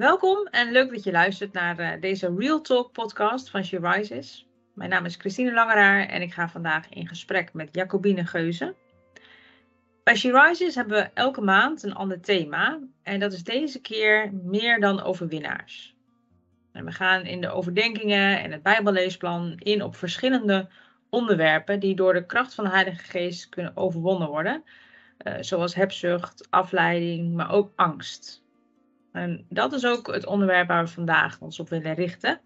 Welkom en leuk dat je luistert naar uh, deze Real Talk podcast van She Rises. Mijn naam is Christine Langeraar en ik ga vandaag in gesprek met Jacobine Geuze. Bij She Rises hebben we elke maand een ander thema en dat is deze keer meer dan overwinnaars. En we gaan in de overdenkingen en het Bijbelleesplan in op verschillende onderwerpen die door de kracht van de Heilige Geest kunnen overwonnen worden, uh, zoals hebzucht, afleiding, maar ook angst. En dat is ook het onderwerp waar we vandaag ons op willen richten.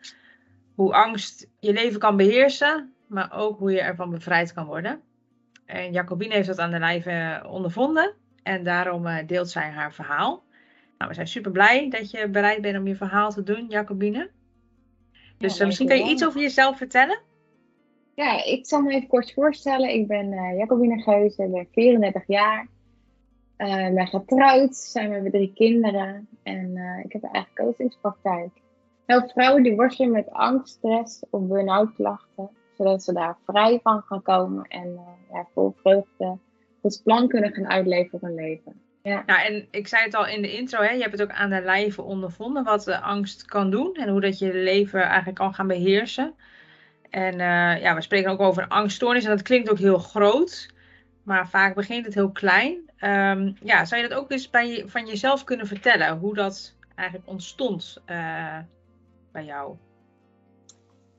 Hoe angst je leven kan beheersen, maar ook hoe je ervan bevrijd kan worden. En Jacobine heeft dat aan de lijve ondervonden en daarom eh, deelt zij haar verhaal. Nou, we zijn super blij dat je bereid bent om je verhaal te doen, Jacobine. Dus eh, misschien kan je iets over jezelf vertellen? Ja, ik zal me even kort voorstellen. Ik ben uh, Jacobine Geuze, ik ben 34 jaar. Uh, ben getrouwd, zijn we met drie kinderen en uh, ik heb een eigen coachingspraktijk. Heel vrouwen die worstelen met angst, stress of burn-out klachten, zodat ze daar vrij van gaan komen en uh, ja, vol vreugde het plan kunnen gaan uitleven hun leven. Ja. Nou, en ik zei het al in de intro, hè, je hebt het ook aan de lijve ondervonden wat de angst kan doen en hoe dat je leven eigenlijk kan gaan beheersen. En ja, we spreken ook over angststoornis en dat klinkt ook heel groot, maar vaak begint het heel klein. Um, ja, zou je dat ook eens bij, van jezelf kunnen vertellen? Hoe dat eigenlijk ontstond uh, bij jou?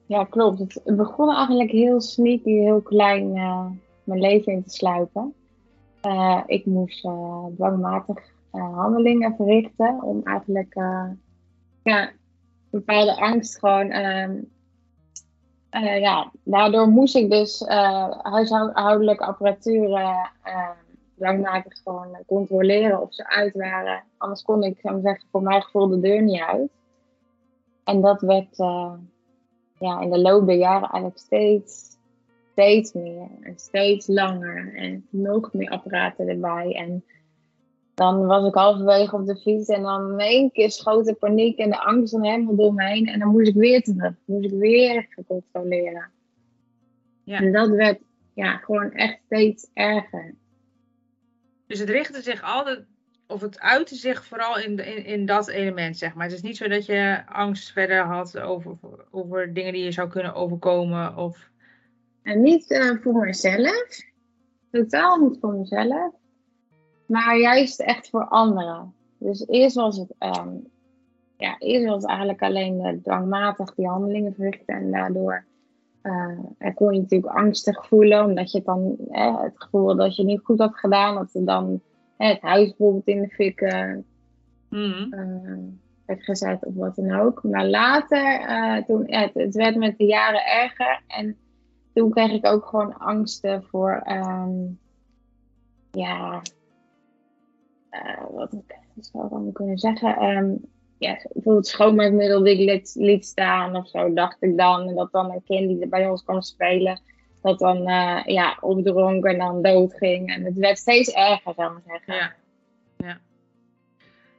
Ja, klopt. Het begon eigenlijk heel sneaky, heel klein uh, mijn leven in te sluipen. Uh, ik moest dwangmatig handelingen verrichten om eigenlijk ja, bepaalde angst gewoon. Ehm, ja, daardoor moest ik dus huishoudelijke apparatuur dwangmatig gewoon controleren of ze uit waren. Anders kon ik, zou zeggen, voor mijn gevoel de deur niet uit. En dat werd uh, ja, in de loop der jaren eigenlijk steeds, steeds meer en steeds langer. En nog meer apparaten erbij. En dan was ik halverwege op de fiets en dan in één keer schoot de paniek en de angst dan helemaal door me heen. En dan moest ik weer terug. Moest ik weer gecontroleerd. Ja. En dat werd ja, gewoon echt steeds erger. Dus het richtte zich altijd, of het uitte zich vooral in, in, in dat element, zeg maar. Het is niet zo dat je angst verder had over, over dingen die je zou kunnen overkomen. Of... En niet uh, voor mezelf, totaal niet voor mezelf, maar juist echt voor anderen. Dus eerst was het, um, ja, eerst was het eigenlijk alleen uh, dwangmatig die handelingen verrichten en daardoor uh, kon je natuurlijk angstig voelen, omdat je dan het gevoel dat je niet goed had gedaan, dat er dan het huis bijvoorbeeld in de fik mm. werd gezet of wat dan ook. Maar later, toen, het, het, werd met de jaren erger en toen kreeg ik ook gewoon angsten voor, um, ja, wat zou ik kunnen zeggen? Um, ja, bijvoorbeeld schoonmaakmiddel die ik liet, staan of zo, dacht ik dan. En dat dan een kind die bij ons kwam spelen, dat dan uh, ja, opdronk en dan doodging. En het werd steeds erger, zou ik maar zeggen. Ja. ja.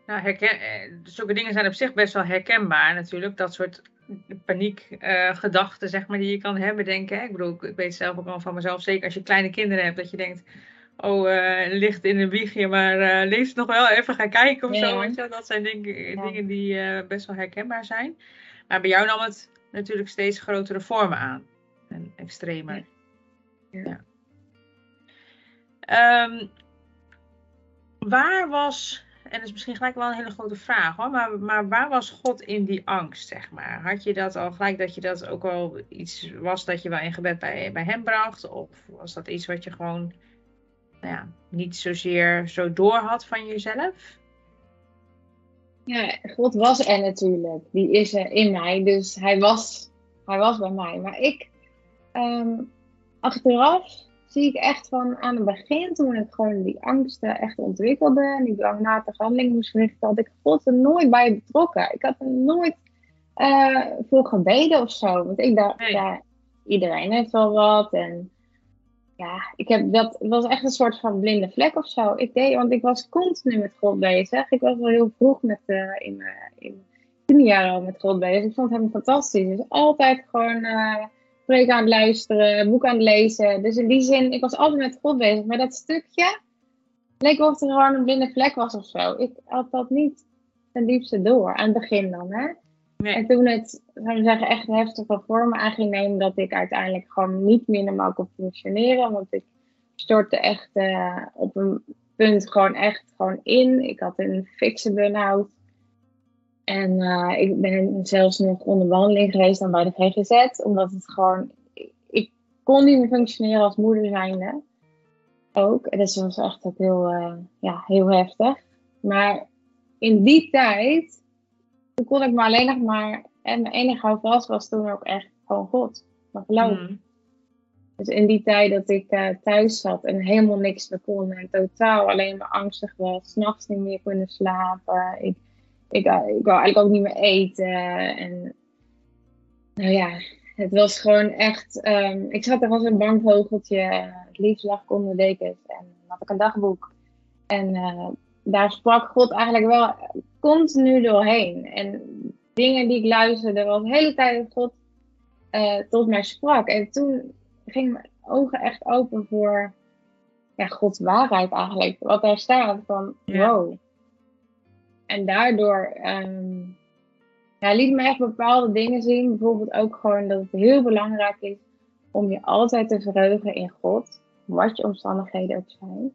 Nou, herken, eh, zulke dingen zijn op zich best wel herkenbaar natuurlijk. Dat soort paniekgedachten, uh, zeg maar, die je kan hebben, denken. Ik bedoel, ik weet zelf ook wel van mezelf, zeker als je kleine kinderen hebt, dat je denkt oh, uh, ligt in een wiegje, maar uh, lees nog wel even gaan kijken of zo. Je? Dat zijn denk, dingen die uh, best wel herkenbaar zijn. Maar bij jou nam het natuurlijk steeds grotere vormen aan. En extremer. Ja. Um, waar was, en dat is misschien gelijk wel een hele grote vraag hoor, maar, maar waar was God in die angst, zeg maar? Had je dat al gelijk dat je dat ook wel iets was dat je wel in gebed bij, bij hem bracht? Of was dat iets wat je gewoon nou ja, niet zozeer zo door had van jezelf? Ja, God was er natuurlijk. Die is er in mij. Dus hij was, hij was bij mij. Maar ik, um, achteraf zie ik echt van aan het begin, toen ik gewoon die angsten echt ontwikkelde en die dwangmatige handeling moest verrichten, had ik God er nooit bij betrokken. Ik had er nooit uh, voor gebeden of zo. Want ik dacht, ja, iedereen heeft wel wat. En ja, ik heb dat, was echt een soort van blinde vlek of zo. Ik deed, want ik was continu met God bezig. Ik was wel heel vroeg met, uh, in, uh, in tien jaar al met God bezig. Ik vond hem fantastisch. Dus altijd gewoon uh, aan het luisteren, boek aan het lezen. Dus in die zin, ik was altijd met God bezig. Maar dat stukje leek of er gewoon een blinde vlek was of zo. Ik had dat niet ten diepste door. Aan het begin dan, hè. En toen het, zou ik zeggen, echt heftige vormen aan ging nemen, dat ik uiteindelijk gewoon niet meer kon functioneren. Want ik stortte echt eh, op een punt gewoon echt gewoon in. Ik had een fikse burn-out. En eh, ik ben zelfs nog onder behandeling geweest dan bij de GGZ. Omdat het gewoon... Ik, kon niet meer functioneren als moeder zijnde. Ook. En dat was echt ook heel, eh, ja, heel heftig. Maar in die tijd... Toen kon ik me alleen nog maar... En mijn enige houvast was toen ook echt gewoon God. Mijn geloof. Mm. Dus in die tijd dat ik eh, thuis zat en helemaal niks meer kon en totaal alleen maar angstig was, s'nachts niet meer kunnen slapen. Ik, ik, eh, ik wou eigenlijk ook niet meer eten. En nou ja, het was gewoon echt. ehm, ik zat er als een bang vogeltje. Het liefst lag ik onder de dekens en had ik een dagboek. En eh, daar sprak God eigenlijk wel continu doorheen. En dingen die ik luisterde, was de hele tijd dat God eh, tot mij sprak. En toen gingen mijn ogen echt open voor ja, Gods waarheid eigenlijk. Wat daar staat van Ja. wow. En daardoor ehm, ja, liet me echt bepaalde dingen zien. Bijvoorbeeld ook gewoon dat het heel belangrijk is om je altijd te verheugen in God. Wat je omstandigheden ook zijn.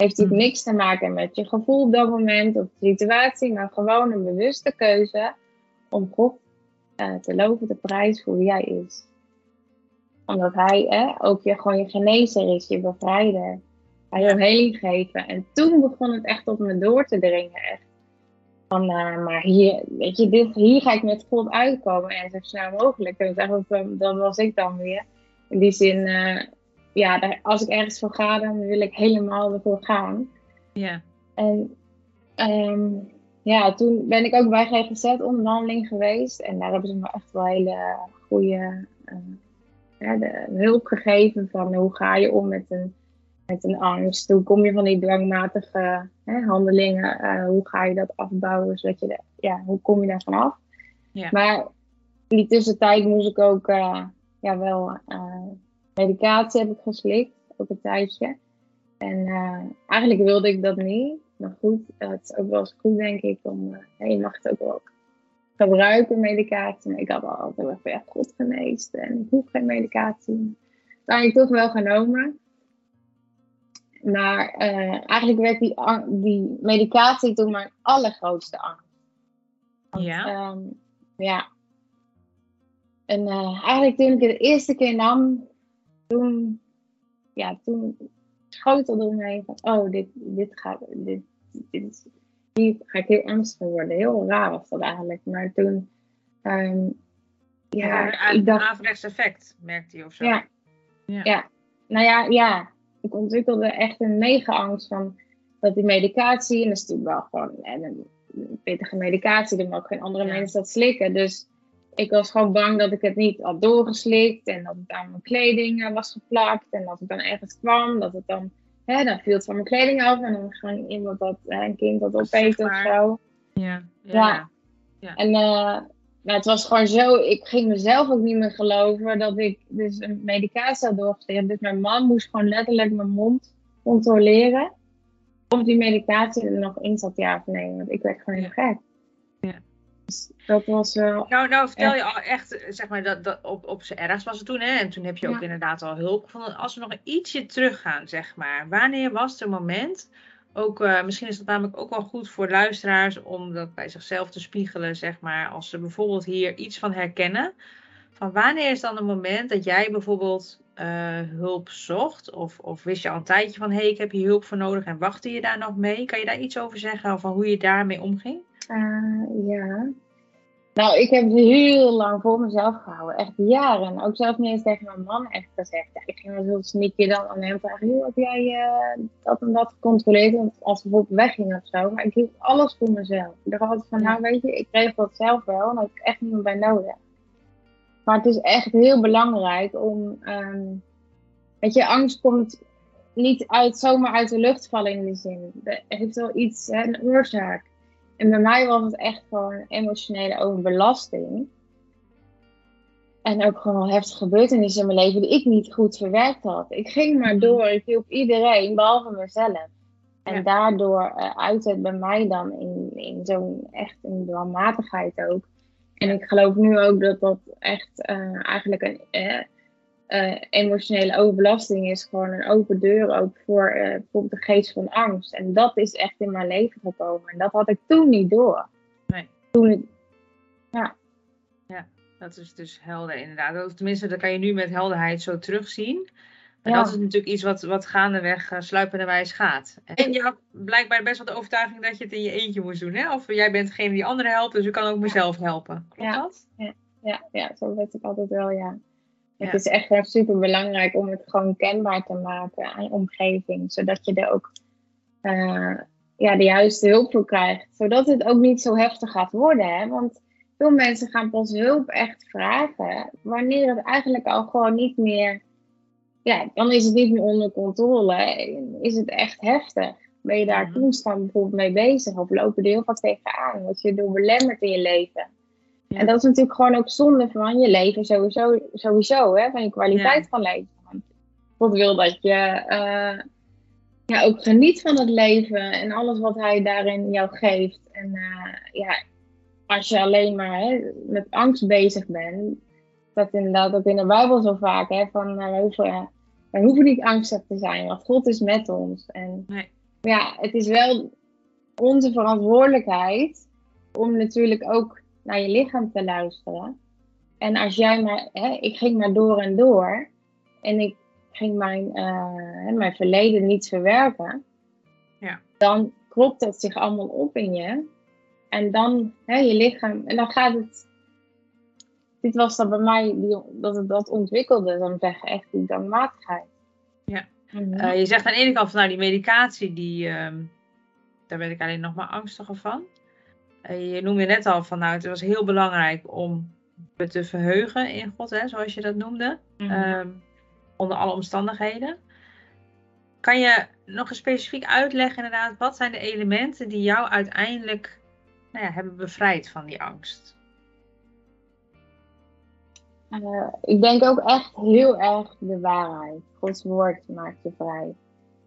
Heeft natuurlijk Mhm. niks te maken met je gevoel op dat moment of de situatie. Maar gewoon een bewuste keuze om God eh, te loven, te prijzen voor wie hij is omdat hij ook je, gewoon je genezer is, je bevrijder. Hij wil heling geven. En toen begon het echt op me door te dringen. Echt. Van, eh, maar hier, weet je, dit, hier ga ik met God uitkomen. En zo snel mogelijk. En dat, dat was ik dan weer. In die zin, eh, ja, daar- als ik ergens voor ga, dan wil ik helemaal ervoor gaan. Ja. En ehm, ja, toen ben ik ook bij GGZ onderhandeling geweest. En daar hebben ze me echt wel hele goede eh, ja, de hulp gegeven van hoe ga je om met een, met een angst. Hoe kom je van die dwangmatige hè, handelingen, eh, hoe ga je dat afbouwen, zodat je de, ja, hoe kom je daar vanaf. Ja. Maar in die tussentijd moest ik ook eh, ja, wel medicatie heb ik geslikt, ook een tijdje. En eh, eigenlijk wilde ik dat niet. Maar goed, eh, het is ook wel eens goed, denk ik, om. eh, je mag het ook wel gebruiken, medicatie. Maar ik had al altijd wel ja, God geneest en ik hoef geen medicatie. Uiteindelijk toch wel genomen. Maar eigenlijk werd die, die medicatie toen mijn allergrootste angst. Want, Ja. ehm, ja. En eigenlijk toen ik het de eerste keer nam, toen, ja, toen schoot er door me heen van, oh, dit, dit gaat, dit, dit, hier ga ik heel angstig worden. Heel raar was dat eigenlijk. Maar toen, ehm, ja, een, ik dacht, averechts effect, merkt hij of zo. ja. Ja. ja. Nou ja, ja. Ik ontwikkelde echt een mega angst van dat die medicatie, en dat is natuurlijk wel gewoon en een pittige medicatie, dan ook geen andere Ja. mensen dat slikken. Dus ik was gewoon bang dat ik het niet had doorgeslikt en dat het aan mijn kleding eh, was geplakt en dat het dan ergens kwam, dat het dan, hè, dan viel het van mijn kleding af en dan ging iemand dat, hè, een kind dat opeten of zo. Ja. Ja. En eh, nou, het was gewoon zo, ik ging mezelf ook niet meer geloven dat ik dus een medicatie had doorgeslikt. Dus mijn man moest gewoon letterlijk mijn mond controleren of die medicatie er nog in zat, ja of nee. Want ik werd gewoon heel gek. Ja. Dat was wel, Nou, nou vertel je al echt, zeg maar, dat, dat op, op z'n ergst was het toen, hè? En toen heb je ook inderdaad al hulp gevonden. Als we nog ietsje teruggaan, zeg maar. Wanneer was het moment, ook, eh, misschien is dat namelijk ook wel goed voor luisteraars, om dat bij zichzelf te spiegelen, zeg maar. Als ze bijvoorbeeld hier iets van herkennen. Van wanneer is dan een moment dat jij bijvoorbeeld eh, hulp zocht? Of, of wist je al een tijdje van, hé, hey, ik heb hier hulp voor nodig en wachtte je daar nog mee? Kan je daar iets over zeggen, van hoe je daarmee omging? Eh, ja. Nou, ik heb het heel lang voor mezelf gehouden. Echt jaren. Ook zelfs niet eens tegen mijn man echt gezegd. Ja, ik ging wel heel sneaky dan aan hem vragen. Joh, heb jij eh, dat en dat gecontroleerd? Want als we bijvoorbeeld weggingen of zo. Maar ik hield alles voor mezelf. Ik dacht altijd van, nou weet je, ik regel het zelf wel. En daar heb ik echt niemand bij nodig. Maar het is echt heel belangrijk om... ehm, weet je, angst komt niet uit, zomaar uit de lucht vallen in die zin. Het heeft wel iets, hè, een oorzaak. En bij mij was het echt gewoon emotionele overbelasting. En ook gewoon heftige gebeurtenissen in mijn leven die ik niet goed verwerkt had. Ik ging maar Mhm. door, ik hielp iedereen, behalve mezelf. En Ja. daardoor uh, uit het bij mij dan in, in zo'n echt een dwangmatigheid ook. En ik geloof nu ook dat dat echt uh, eigenlijk een uh, emotionele overbelasting is. Gewoon een open deur ook voor bijvoorbeeld de geest van angst. En dat is echt in mijn leven gekomen. En dat had ik toen niet door. Nee. Toen ik, ja. Ja, dat is dus helder inderdaad. Tenminste, dat kan je nu met helderheid zo terugzien. En dat is natuurlijk iets wat, wat gaandeweg uh, sluipenderwijs gaat. En je had blijkbaar best wel de overtuiging dat je het in je eentje moest doen. Hè? Of jij bent degene die anderen helpt, dus ik kan ook mezelf helpen. Klopt ja. dat? Ja. Ja, ja, zo weet ik altijd wel, ja. Het is echt super belangrijk om het gewoon kenbaar te maken aan je omgeving. Zodat je er ook uh, ja, de juiste hulp voor krijgt. Zodat het ook niet zo heftig gaat worden. Hè? Want veel mensen gaan pas hulp echt vragen wanneer het eigenlijk al gewoon niet meer ja, dan is het niet meer onder controle. Is het echt heftig? Ben je daar mhm. constant bijvoorbeeld mee bezig? Of lopen er heel vaak tegenaan? Word je door belemmerd in je leven? En dat is natuurlijk gewoon ook zonde van je leven sowieso, sowieso hè? van je kwaliteit van leven. God wil dat je uh, ja, ook geniet van het leven en alles wat hij daarin jou geeft. En uh, ja, als je alleen maar hè, met angst bezig bent, dat inderdaad ook in de Bijbel zo vaak, hè, van uh, we, hoeven, we hoeven niet angstig te zijn, want God is met ons. En nee. ja, het is wel onze verantwoordelijkheid om natuurlijk ook naar je lichaam te luisteren. En als jij maar, hè, ik ging maar door en door en ik ging mijn, uh, mijn verleden niet verwerken, ja. dan klopt dat zich allemaal op in je. En dan hè, je lichaam, en dan gaat het dit was dan bij mij die, dat het dat ontwikkelde, dan zeg echt die dwangmatigheid. Ja. Eh, je zegt aan de ene kant van nou die medicatie, die, uh, daar ben ik alleen nog maar angstiger van. Uh, je noemde net al van nou het was heel belangrijk om me te verheugen in God, hè, zoals je dat noemde. Mm onder alle omstandigheden. Kan je nog eens specifiek uitleggen inderdaad, wat zijn de elementen die jou uiteindelijk nou ja, hebben bevrijd van die angst? Uh, ik denk ook echt heel erg de waarheid. Gods woord maakt je vrij.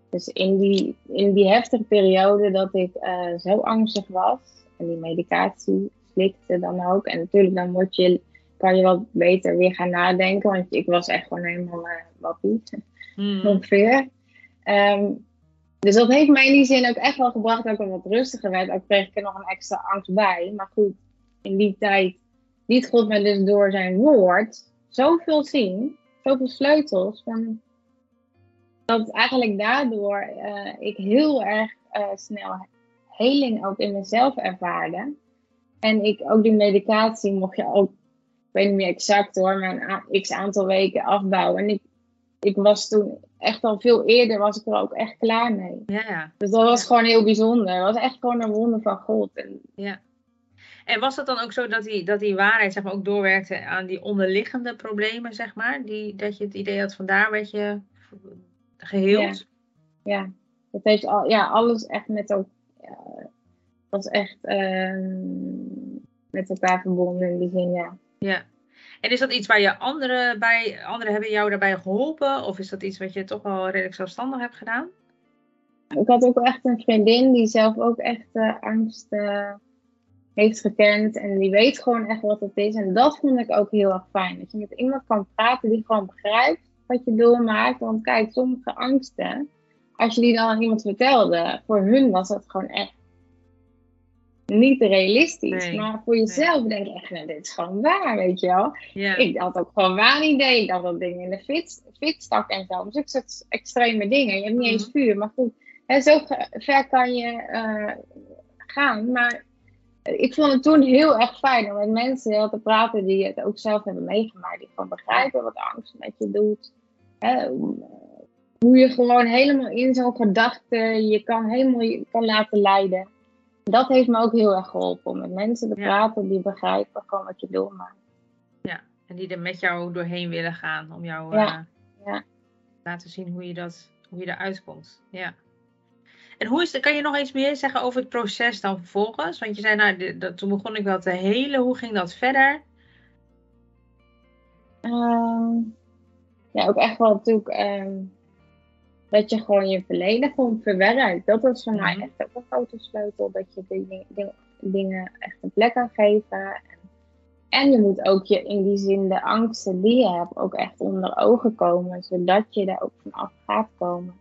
Dus in die, in die heftige periode dat ik uh, zo angstig was en die medicatie slikte dan ook. En natuurlijk dan word je, kan je wat beter weer gaan nadenken, want ik was echt gewoon helemaal uh, wappie. Hmm. Ongeveer. Um, dus dat heeft mij in die zin ook echt wel gebracht dat ik wat rustiger werd. Ook kreeg ik er nog een extra angst bij. Maar goed, in die tijd liet God me dus door zijn woord zoveel zien, zoveel sleutels, van, dat eigenlijk daardoor uh, ik heel erg uh, snel heling ook in mezelf ervaarde. En ik ook die medicatie mocht je ook, ik weet niet meer exact hoor, maar een x aantal weken afbouwen. En ik, ik was toen echt al veel eerder, was ik er ook echt klaar mee. Ja, ja. Dus dat was gewoon heel bijzonder. Het was echt gewoon een wonder van God. En, ja. En was het dan ook zo dat die, dat die waarheid zeg maar, ook doorwerkte aan die onderliggende problemen, zeg maar? Die, dat je het idee had van daar werd je geheeld? Ja, ja. dat heeft al, ja, alles echt met ook, ja, was echt uh, met elkaar verbonden in die zin, ja. Ja. En is dat iets waar je anderen bij, anderen hebben jou daarbij geholpen? Of is dat iets wat je toch wel redelijk zelfstandig hebt gedaan? Ik had ook echt een vriendin die zelf ook echt uh, angst uh, heeft gekend en die weet gewoon echt wat het is. En dat vond ik ook heel erg fijn. Dat je met iemand kan praten die gewoon begrijpt wat je doormaakt. Want kijk, sommige angsten, als je die dan aan iemand vertelde, voor hun was dat gewoon echt niet realistisch. maar voor jezelf denk je echt, nou, dit is gewoon waar, weet je wel. Ik had ook gewoon waar idee. Ik dacht dat dingen in de fit, fit stak en zo. Dus ik zat extreme dingen. Je hebt niet eens mhm. vuur. Maar goed, hè, zo ver kan je uh, gaan. Maar ik vond het toen heel erg fijn om met mensen te praten die het ook zelf hebben meegemaakt. Die gewoon begrijpen wat angst met je doet. Hè, hoe je gewoon helemaal in zo'n gedachte je kan helemaal je kan laten leiden. Dat heeft me ook heel erg geholpen om met mensen te praten die begrijpen gewoon wat je doormaakt. Ja, en die er met jou doorheen willen gaan om jou ja. Uh, ja. laten zien hoe je, dat, hoe je eruit komt. Ja. En hoe is kan je nog iets meer zeggen over het proces dan vervolgens? Want je zei, nou, dat, toen begon ik wel te helen. Hoe ging dat verder? Um, ja, ook echt wel natuurlijk um, dat je gewoon je verleden gewoon verwerkt. Dat was voor mij echt ook een grote sleutel. Dat je die ding- ding- dingen echt een plek kan geven. En, je moet ook je in die zin de angsten die je hebt ook echt onder ogen komen. Zodat je daar ook van af gaat komen.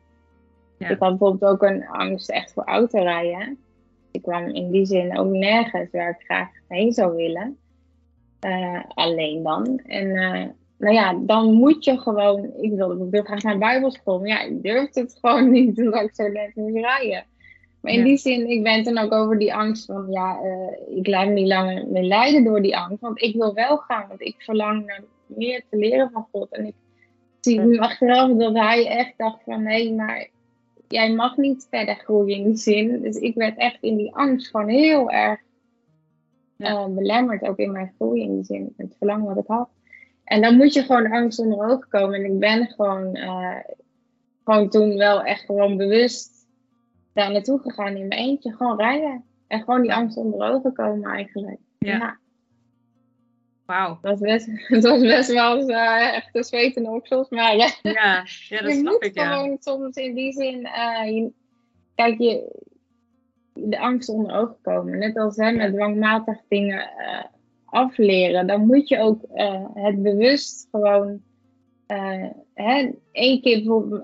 Ja. Ik had bijvoorbeeld ook een angst echt voor autorijden. Ik kwam in die zin ook nergens waar ik graag heen zou willen. Eh, alleen dan. En eh, nou ja, dan moet je gewoon. Ik wilde bijvoorbeeld graag naar bijbelschool. Maar ja, ik durfde het gewoon niet omdat ik zo net moest rijden. Maar in Ja. die zin, ik ben toen ook over die angst van ja, eh, ik laat me niet langer meer leiden door die angst. Want ik wil wel gaan, want ik verlang naar meer te leren van God. En ik zie nu achteraf dat hij echt dacht van nee, maar jij mag niet verder groeien in die zin. Dus ik werd echt in die angst gewoon heel erg eh, belemmerd, ook in mijn groei in die zin, het verlangen wat ik had. En dan moet je gewoon angst onder ogen komen. En ik ben gewoon, eh, gewoon toen wel echt gewoon bewust daar naartoe gegaan in mijn eentje. Gewoon rijden. En gewoon die angst onder ogen komen eigenlijk. Ja. Ja, Wauw. dat was best, het was best wel eh, echt een zwetende oksels. Maar eh, Ja, ja, dat je snap moet ik, ja. gewoon soms in die zin, eh, je- kijk, je, de angst onder ogen komen. Net als hè, met dwangmatig dingen afleren. Dan moet je ook eh, het bewust gewoon eh, hè, één keer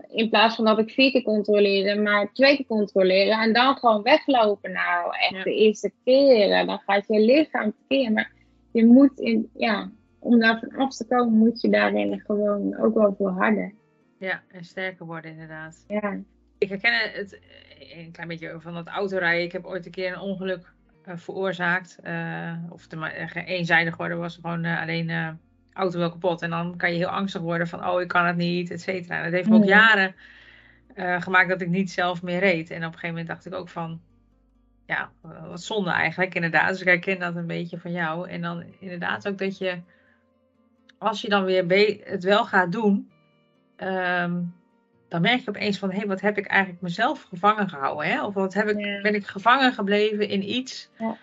in plaats van dat ik vier keer controleerde, maar twee keer controleren. En dan gewoon weglopen. Nou, echt de eerste keren. Dan gaat je lichaam tekeer. Maar je moet in, ja, om daar van af te komen, moet je daarin gewoon ook wel volharden. Ja, en sterker worden inderdaad. Ja. Ik herken het eh, een klein beetje van dat autorijden. Ik heb ooit een keer een ongeluk eh, veroorzaakt. eh, of eh, geen eenzijdig worden was gewoon eh, alleen eh auto wel kapot. En dan kan je heel angstig worden van oh ik kan het niet, et cetera. Dat heeft me ook jaren eh, gemaakt dat ik niet zelf meer reed. En op een gegeven moment dacht ik ook van ja, eh, wat zonde eigenlijk inderdaad. Dus ik herken dat een beetje van jou. En dan inderdaad ook dat je als je dan weer het wel gaat doen, ehm, dan merk je opeens van, hé, wat heb ik eigenlijk mezelf gevangen gehouden? Hè? Of wat heb ik, Ja. ben ik gevangen gebleven in iets Ja.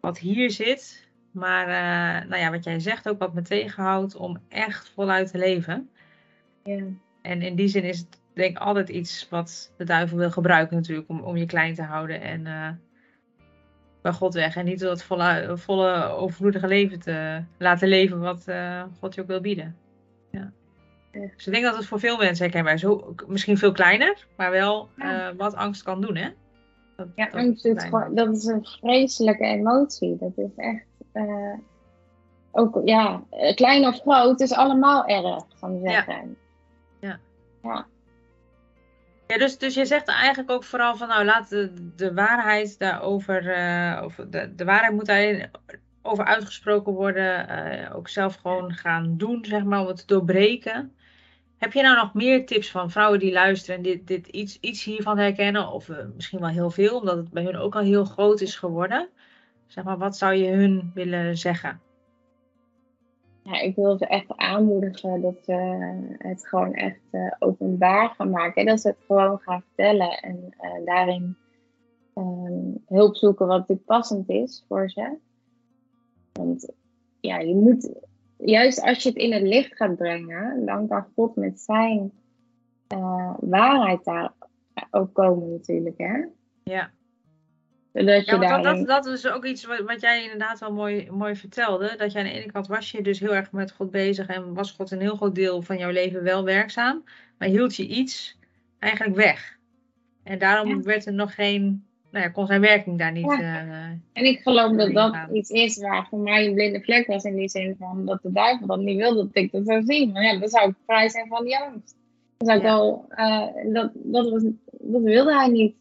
wat hier zit, maar eh, nou ja, wat jij zegt ook, wat me tegenhoudt om echt voluit te leven. Ja. En in die zin is het denk ik altijd iets wat de duivel wil gebruiken natuurlijk, om, om je klein te houden en eh, bij God weg. En niet dat volle, volle overvloedige leven te laten leven wat eh, God je ook wil bieden. Dus ik denk dat het voor veel mensen herkenbaar is. Zo, misschien veel kleiner, maar wel Ja. eh, wat angst kan doen, hè? Dat, Ja, dat angst is gewoon, dat is een vreselijke emotie. Dat is echt, eh, ook ja, eh, klein of groot, is allemaal erg, kan ik Ja. zeggen. Ja, dus, dus je zegt eigenlijk ook vooral van, nou, laat de, de waarheid daarover, of de, de waarheid moet daarin over uitgesproken worden. ook zelf gewoon gaan doen, zeg maar, om het te doorbreken. Heb je nou nog meer tips van vrouwen die luisteren en dit, dit iets, iets hiervan herkennen? Of eh, misschien wel heel veel, omdat het bij hun ook al heel groot is geworden. Zeg maar, wat zou je hun willen zeggen? Ja, ik wil ze echt aanmoedigen dat ze het gewoon echt eh, openbaar gaan maken. Dat ze het gewoon gaan vertellen en eh, daarin ehm, hulp zoeken wat natuurlijk passend is voor ze. Want ja, je moet, juist als je het in het licht gaat brengen, dan kan God met zijn eh, waarheid daar ook komen natuurlijk. Hè? Ja. Zodat Ja, je want dat, dat, dat is ook iets wat, wat jij inderdaad wel mooi, mooi vertelde. Dat jij aan de ene kant was je dus heel erg met God bezig en was God een heel groot deel van jouw leven wel werkzaam. Maar hield je iets eigenlijk weg. En daarom Ja. werd er nog geen, nou ja, kon zijn werking daar niet. Ja. eh, En ik geloof dat dat gaan. iets is waar voor mij een blinde vlek was in die zin van dat de duivel dat niet wilde dat ik dat zou zien. Maar ja, dan zou ik vrij zijn van die angst. Dan zou ik Ja. wel, eh, dat, dat, was, dat wilde hij niet.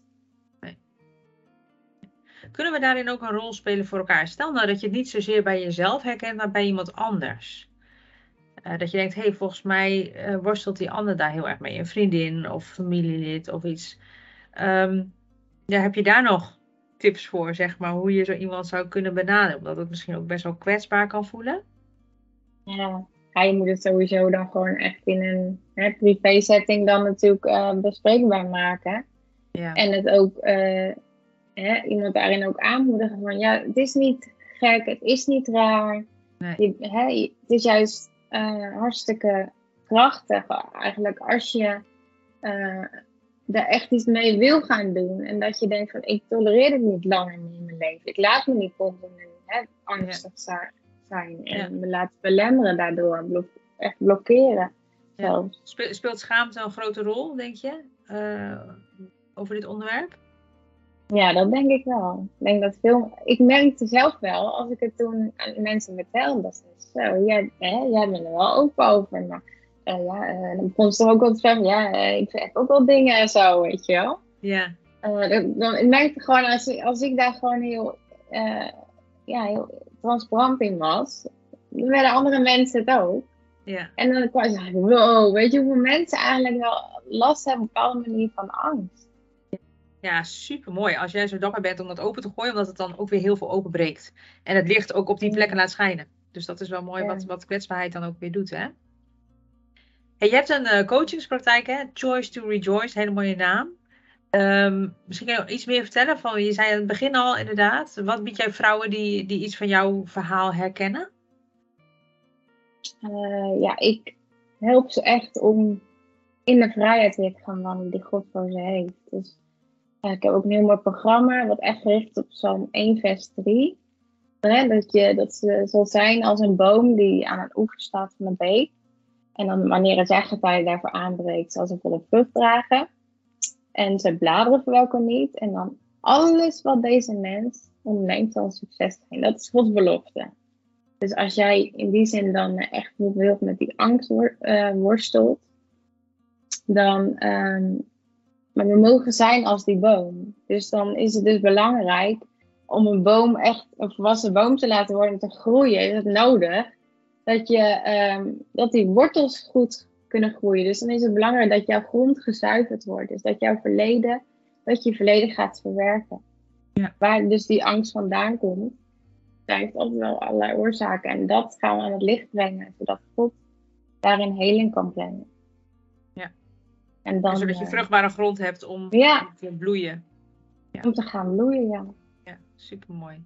Kunnen we daarin ook een rol spelen voor elkaar? Stel nou dat je het niet zozeer bij jezelf herkent, maar bij iemand anders. Eh, dat je denkt, hé, hey, volgens mij worstelt die ander daar heel erg mee. Een vriendin of familielid of iets. Ehm, ja, heb je daar nog tips voor, zeg maar, hoe je zo iemand zou kunnen benaderen? Omdat het misschien ook best wel kwetsbaar kan voelen. Ja, ja, je moet het sowieso dan gewoon echt in een hè, privé setting dan natuurlijk eh, bespreekbaar maken. Ja, En het ook, eh, hè, iemand daarin ook aanmoedigen van ja, het is niet gek, het is niet raar. Nee. Je- hè, het is juist eh, hartstikke krachtig eigenlijk als je daar echt iets mee wil gaan doen. En dat je denkt van ik tolereer het niet langer meer in mijn leven. Ik laat me niet continu hè, angstig zijn. En me laat belemmeren daardoor. echt blokkeren. Ja. Speelt schaamte een grote rol, denk je? Uh, over dit onderwerp? Ja, dat denk ik wel. Ik, denk dat veel, ik merkte zelf wel, als ik het toen aan mensen vertelde, dat ze zo, jij, hè, jij bent er wel open over. Maar uh, ja, uh, dan begon ze toch ook wel te zeggen, ja, uh, ik zeg ook wel dingen en zo, weet je wel. Ja. dan, dan, ik merkte gewoon, als, ik, als ik daar gewoon heel, ja, heel transparant in was, dan werden andere mensen het ook. Ja. En dan kwam ze, wow, weet je hoeveel mensen eigenlijk wel last hebben op een bepaalde manier van angst. Ja, super mooi. Als jij zo dapper bent om dat open te gooien, omdat het dan ook weer heel veel openbreekt. En het licht ook op die plekken laat schijnen. Dus dat is wel mooi wat, wat kwetsbaarheid dan ook weer doet. Hè? Hey, je hebt een uh, coachingspraktijk, hè? Choice to Rejoice, hele mooie naam. Um, misschien kun je iets meer vertellen van, je zei aan het begin al inderdaad. Wat bied jij vrouwen die, die iets van jouw verhaal herkennen? Uh, ja, ik help ze echt om in de vrijheid weer te gaan wandelen die God voor ze heeft. Dus ik heb ook een heel mooi programma, wat echt gericht op Psalm 1, vers 3. dat, je, dat ze zal zijn als een boom die aan een oever staat van een beek. En dan wanneer het jaargetij daarvoor aanbreekt, zal ze volle vrucht dragen. En ze bladeren verwelken niet. En dan alles wat deze mens onderneemt zal succes zijn. Dat is Gods belofte. Dus als jij in die zin dan echt wilt met die angst uh, worstelt, dan ehm, maar we mogen zijn als die boom. Dus dan is het dus belangrijk om een boom echt een volwassen boom te laten worden te groeien. Is het nodig dat, je, um, dat die wortels goed kunnen groeien. Dus dan is het belangrijk dat jouw grond gezuiverd wordt. Dus dat jouw verleden, dat je verleden gaat verwerken. Ja. Waar dus die angst vandaan komt, daar heeft altijd wel allerlei oorzaken. En dat gaan we aan het licht brengen, zodat God daarin heling kan brengen. En dan, zodat je eh, vruchtbare grond hebt om te bloeien. Ja. Om te gaan bloeien, ja. Ja, super mooi.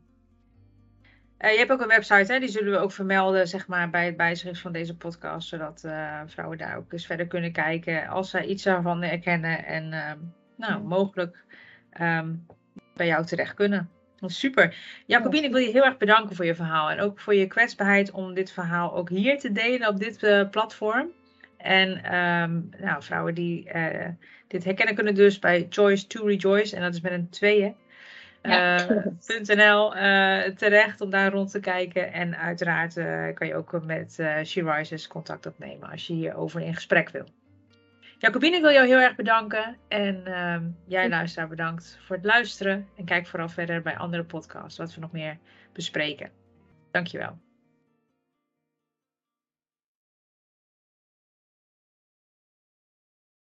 Uh, je hebt ook een website, hè? die zullen we ook vermelden zeg maar, bij het bijschrift van deze podcast. Zodat uh, vrouwen daar ook eens verder kunnen kijken als zij iets daarvan herkennen. En uh, nou, mogelijk um, bij jou terecht kunnen. Super. Jacobine, ik wil je heel erg bedanken voor je verhaal. En ook voor je kwetsbaarheid om dit verhaal ook hier te delen op dit platform. En um, nou, vrouwen die uh, dit herkennen kunnen dus bij Choice to Rejoice. En dat is met een tweeën. Ja. Uh, uh, terecht om daar rond te kijken. En uiteraard kan je ook met uh, She Rises contact opnemen als je hierover in gesprek wil. Jacobine, ik wil jou heel erg bedanken. En uh, jij luisteraar bedankt voor het luisteren. En kijk vooral verder bij andere podcasts wat we nog meer bespreken. Dankjewel.